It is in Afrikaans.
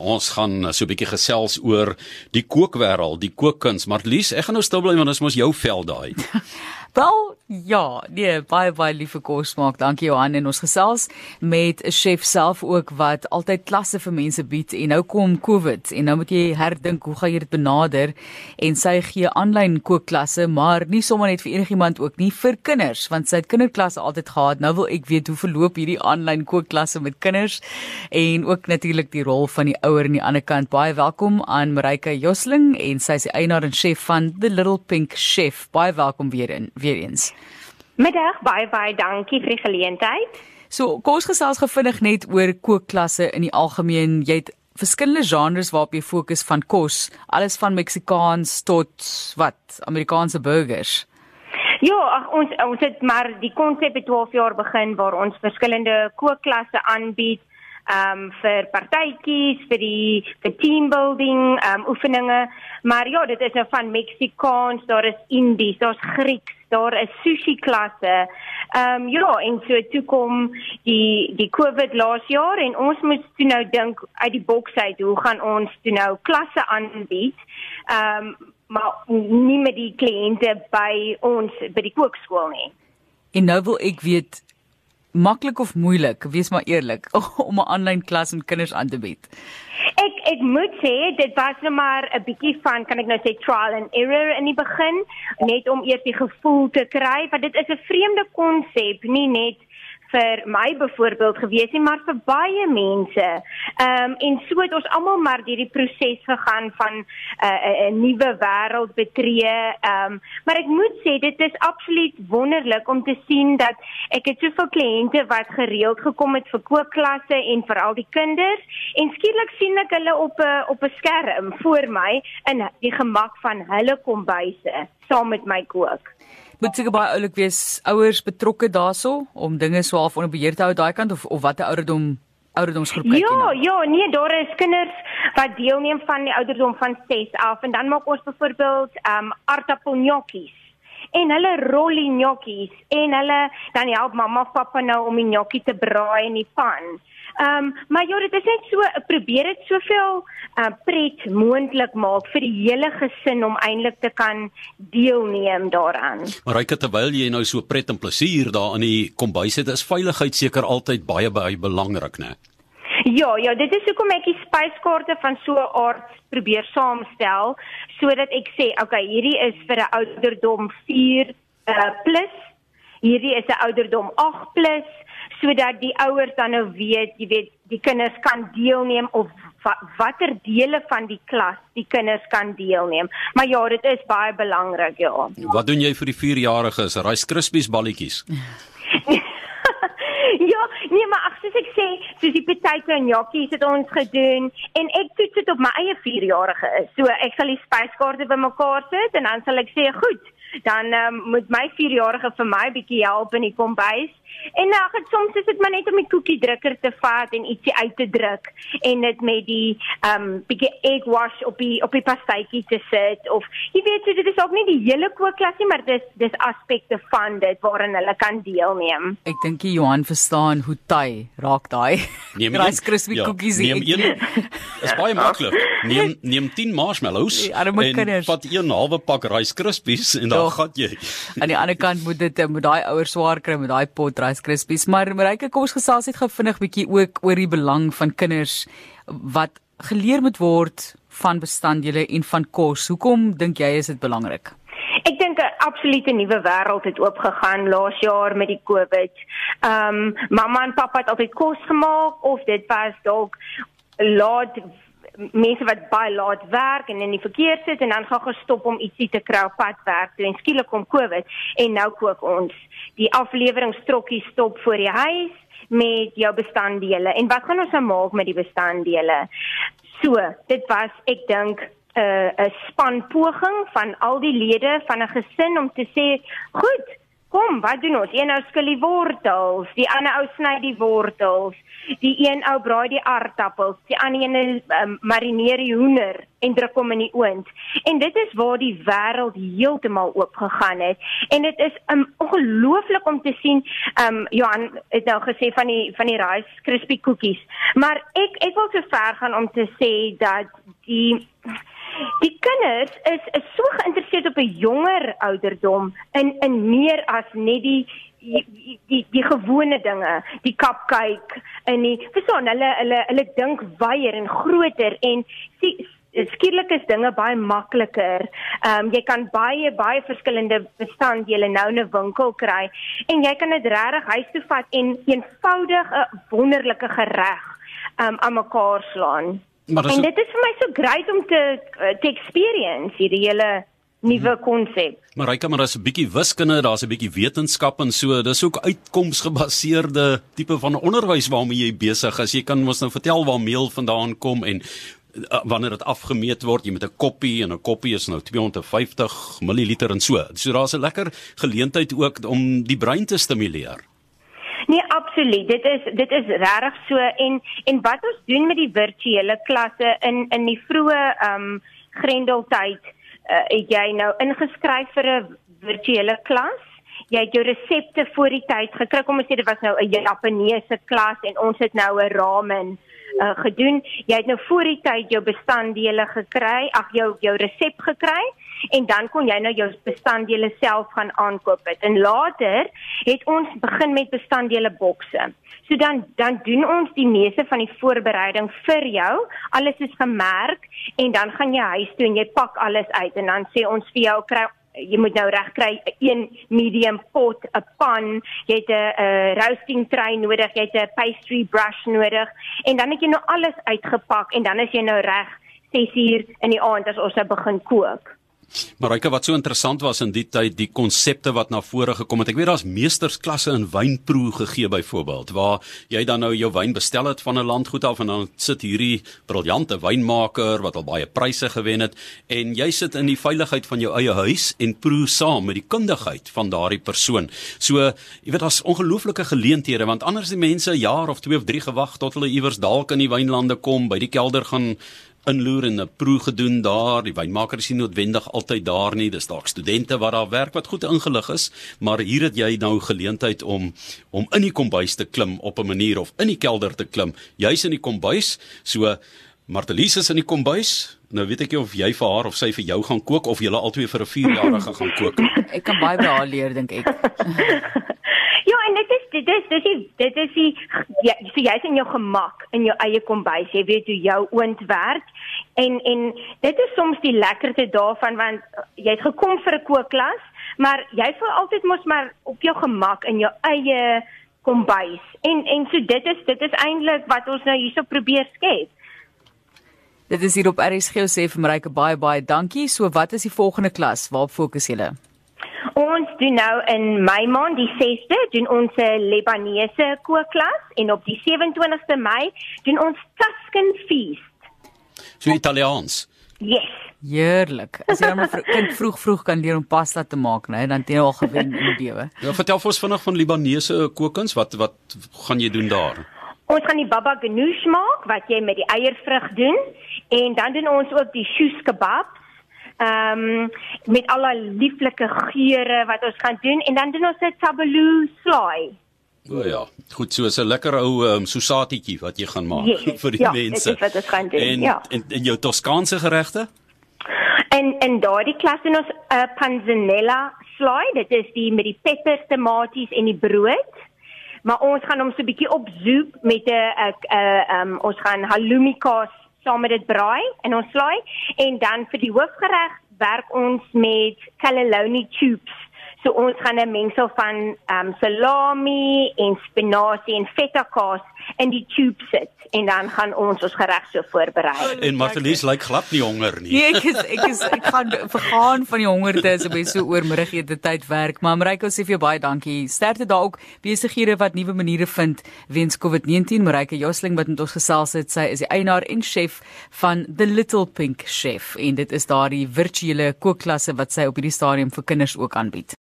Ons gaan so 'n bietjie gesels oor die kookwêreld, die kookkuns. Marlies, ek gaan nou stil bly want dit is mos jou vel daai. Wel, ja, nee, baie baie lieve kos maak. Dankie Johan en ons gesels met 'n chef self ook wat altyd klasse vir mense bied en nou kom COVID en nou moet jy herdink hoe gaan jy dit benader en sy gee aanlyn kookklasse, maar nie sommer net vir enigiemand ook nie vir kinders want sy het kinderklasse altyd gehad. Nou wil ek weet hoe verloop hierdie aanlyn kookklasse met kinders en ook natuurlik die rol van die ouer aan die ander kant. Baie welkom aan Marika Josling en sy is die eienaar en chef van The Little Pink Chef. Baie welkom weer in weer eens. Middag, baie baie dankie vir die geleentheid. So, kos gesels gevindig net oor kookklasse in die algemeen. Jy het verskillende genres waarop jy fokus van kos, alles van Meksikaans tot wat, Amerikaanse burgers. Ja, ag ons ons het maar die konsep het 12 jaar begin waar ons verskillende kookklasse aanbied um vir partytjies, vir die vir team building, um oefeninge. Maar ja, dit is nou van Meksikaans, daar is Indies, daar's Grieks, daar is sushi klasse. Ehm um, ja, en so toe kom die die COVID laas jaar en ons moet toe nou dink uit die boks uit, hoe gaan ons toe nou klasse aanbied? Ehm um, maar nie met die kliënte by ons by die kookskool nie. En nou wil ek weet maklik of moeilik, wees maar eerlik, om 'n aanlyn klas met kinders aan te bied. Ek ek moet sê dit was nou maar 'n bietjie van kan ek nou sê trial and error in die begin, net om eers die gevoel te kry, want dit is 'n vreemde konsep, nie net vir my byvoorbeeld gewees nie, maar vir baie mense. Ehm um, en so het ons almal maar hierdie proses gegaan van 'n uh, 'n nuwe wêreld betree. Ehm um, maar ek moet sê dit is absoluut wonderlik om te sien dat ek het soveel kliënte wat gereeld gekom het vir kookklasse en vir al die kinders en skielik sien ek hulle op 'n op 'n skerm voor my in die gemak van hulle kombuise saam met my kook moet seker baie oulik wees ouers betrokke daarso om dinge so half onder beheer te hou daai kant of of watter ouderdom ouderdomsgroep kyk jy Ja, nou? ja, nee, daar is kinders wat deelneem van die ouderdom van 6 af en dan maak ons byvoorbeeld ehm um, aardappelgnocchies en hulle rollie gnocchies en hulle dan help mamma pappa nou om die gnocchi te braai in die pan. Ehm um, maar ja, dit is net so probeer dit soveel uh, pret moontlik maak vir die hele gesin om eintlik te kan deelneem daaraan. Maar ryk terwyl jy nou so pret en plesier daar aan die kombuis het, is veiligheid seker altyd baie baie belangrik, né? Ja, ja, dit is hoekom ek die spyskaarte van so 'n aard probeer saamstel sodat ek sê, okay, hierdie is vir 'n ouderdom 4 uh, plus, hierdie is 'n ouderdom 8 plus sodat die ouers dan nou weet, jy weet, die kinders kan deelneem of watter dele van die klas die kinders kan deelneem. Maar ja, dit is baie belangrik, ja. Wat doen jy vir die 4-jariges? Rice Krispies balletjies. ja, nee, maar ag, soos ek sê, soos die potato en gnocchies het ons gedoen en ek toets dit op my eie 4-jarige. So ek sal die spyskaarte bymekaar sit en dan sal ek sê, "Goed, dan um, moet my 4-jarige vir my bietjie help in die kombuis." En nou, ag, soms is dit maar net om die koekiedrukker te vat en ietsie uit te druk en dit met die um, bietjie egg wash op die op die pastytjie te sit of jy weet so dit is ook nie die hele kookklas nie, maar dis dis aspekte van dit waarin hulle kan deelneem. Ek dink jy Johan verstaan hoe ty raak daai. Neem Rice crispy ja, cookies. Neem een. Is baie maklik. Neem neem 10 marshmallows en vat een halwe pak Rice Krispies en dan gaan jy. Aan die ander kant moet dit met daai ouer swaar kry met daai pot Rice Krispies, maar Mareike, kom ons gesels net gou vinnig bietjie ook oor die belang van kinders wat geleer moet word van bestanddele en van kos. Hoekom dink jy is dit belangrik? Ek dink 'n absolute nuwe wêreld het oopgegaan laas jaar met die COVID. Ehm um, mamma en pappa het altyd kos gemaak of dit was dalk laat mense wat baie laat werk en in die verkeer sit en dan gaan gestop om ietsie te kry op pad werk toe en skielik kom Covid en nou kook ons. Die afleweringstrokkie stop voor die huis met jou bestanddele. En wat gaan ons nou maak met die bestanddele? So dit was ek dink 'n uh, 'n span poging van al die lede van 'n gesin om te sê goed kom, wat doen ons? Een ou skil die wortels, die ander ou sny die wortels, die een ou braai die aardappels, die ander een um, marineer die hoender en druk hom in die oond. En dit is waar die wêreld heeltemal oop gegaan het. En dit is um, ongelooflik om te sien. Ehm um, Johan het nou gesê van die van die rice crispy cookies. Maar ek ek wil so ver gaan om te sê dat die Die kinders is is so geïnteresseerd op 'n jonger ouderdom in in meer as net die die die, die gewone dinge, die cupcake en die verstaan hulle hulle hulle dink wyer en groter en sien skielik is dinge baie makliker. Ehm um, jy kan baie baie verskillende bestanddele nou in 'n winkel kry en jy kan dit regtig huis toe vat en eenvoudig 'n wonderlike gereg ehm um, aan mekaar slaan. Maar en dit is vir my so great om te te experience hierdie hele nuwe konsep. Maar ryk maar as 'n bietjie wiskunde, daar's 'n bietjie wetenskap en so. Dis ook uitkomsgebaseerde tipe van onderwys waarmee jy besig is. Jy kan ons nou vertel waar meel vandaan kom en uh, wanneer dit afgemeet word, jy met 'n koppie en 'n koppie is nou 250 ml en so. So daar's 'n lekker geleentheid ook om die brein te stimuleer. Nee, absoluut. Dit is dit is regtig so en en wat ons doen met die virtuele klasse in in die vroeë ehm um, grendeltyd, uh, het jy nou ingeskryf vir 'n virtuele klas. Jy het jou resepte voor die tyd gekry. Kom ons sê dit was nou 'n Japaneese klas en ons het nou 'n ramen uh, gedoen. Jy het nou voor die tyd jou bestanddele gekry, ag jou jou resep gekry en dan kon jy nou jou bestanddele self gaan aankoop het. En later het ons begin met bestanddele bokse. So dan dan doen ons die meeste van die voorbereiding vir jou. Alles is gemerk en dan gaan jy huis toe en jy pak alles uit en dan sê ons vir jou kry jy moet nou reg kry 'n medium pot, 'n pan, jy het 'n roasting tray nodig, jy het 'n pastry brush nodig en dan het jy nou alles uitgepak en dan is jy nou reg 6 uur in die aand as ons nou begin kook. Marika wat so interessant was in die tyd die konsepte wat na vore gekom het. Ek weet daar's meestersklasse in wynproe gegee byvoorbeeld waar jy dan nou jou wyn bestel het van 'n landgoed af en dan sit hierdie briljante wynmaker wat al baie pryse gewen het en jy sit in die veiligheid van jou eie huis en proe saam met die kundigheid van daardie persoon. So, jy weet daar's ongelooflike geleenthede want anders die mense 'n jaar of 2 of 3 gewag tot hulle iewers dalk in die wynlande kom, by die kelder gaan inloer en 'n proe gedoen daar. Die wynmaker is nie noodwendig altyd daar nie. Dis dalk studente wat daar werk wat goed ingelig is, maar hier het jy nou geleentheid om om in die kombuis te klim op 'n manier of in die kelder te klim. Jy's in die kombuis, so Martelies is in die kombuis. Nou weet ek nie of jy vir haar of sy vir jou gaan kook of julle albei vir 'n 4-jarige gaan kook. Ek kan baie by haar leer dink ek. Dit is dit is dit is dit is die ja, so jy's in jou gemak in jou eie kombuis. Jy weet hoe jou oond werk. En en dit is soms die lekkerte daarvan want jy het gekom vir 'n kookklas, maar jy voel altyd mos maar op jou gemak in jou eie kombuis. En en so dit is dit is eintlik wat ons nou hierso probeer skep. Dit is hier op RSG sê vir Marike baie baie dankie. So wat is die volgende klas? Waarop fokus julle? Ons doen nou in Mei maand die 6de doen ons 'n Libanese kookklas en op die 27ste Mei doen ons Tuscan feast. So Italiaans. Yes. Heerlik. As jy maar kind vroeg vroeg kan leer om pasta te maak, né, dan het jy al gewen in die lewe. Ja, vertel vir ons vinnig van Libanese kookkuns. Wat wat gaan jy doen daar? Ons gaan die baba ganoush maak wat jy met die eiervrug doen en dan doen ons ook die shish kebab ehm um, met al die lieflike geure wat ons gaan doen en dan doen ons 'n tabeloo slaai. O ja, goed so 'n lekker ou um, sousatietjie wat jy gaan maak yes, vir die ja, mense. Ja, dit is gaan doen. En, ja. En en jou Toskaanse geregte? En en daardie klas doen ons 'n uh, panzanella slaai. Dit is die met die peppers, tomaties en die brood. Maar ons gaan hom so 'n bietjie opzoek met 'n 'n ehm ons gaan halloumi kaas saam met dit braai in ons slaai en dan vir die hoofgereg werk ons met cannelloni tubes. So ons gaan 'n mengsel van ehm um, salami en spinasie en feta kaas in die tube sit en dan gaan ons ons gereg so voorberei. En Martelies lyk like glad nie honger nie. Nee, ek is ek is ek gaan vergaan van die hongerte as ek so oormiddagete tyd werk. Maar Mariko sê vir jou baie dankie. Sterkte daar ook besighede wat nuwe maniere vind weens COVID-19. Mariko Josling wat met ons gesels het, sy is die eienaar en chef van The Little Pink Chef en dit is daardie virtuele kookklasse wat sy op hierdie stadium vir kinders ook aanbied.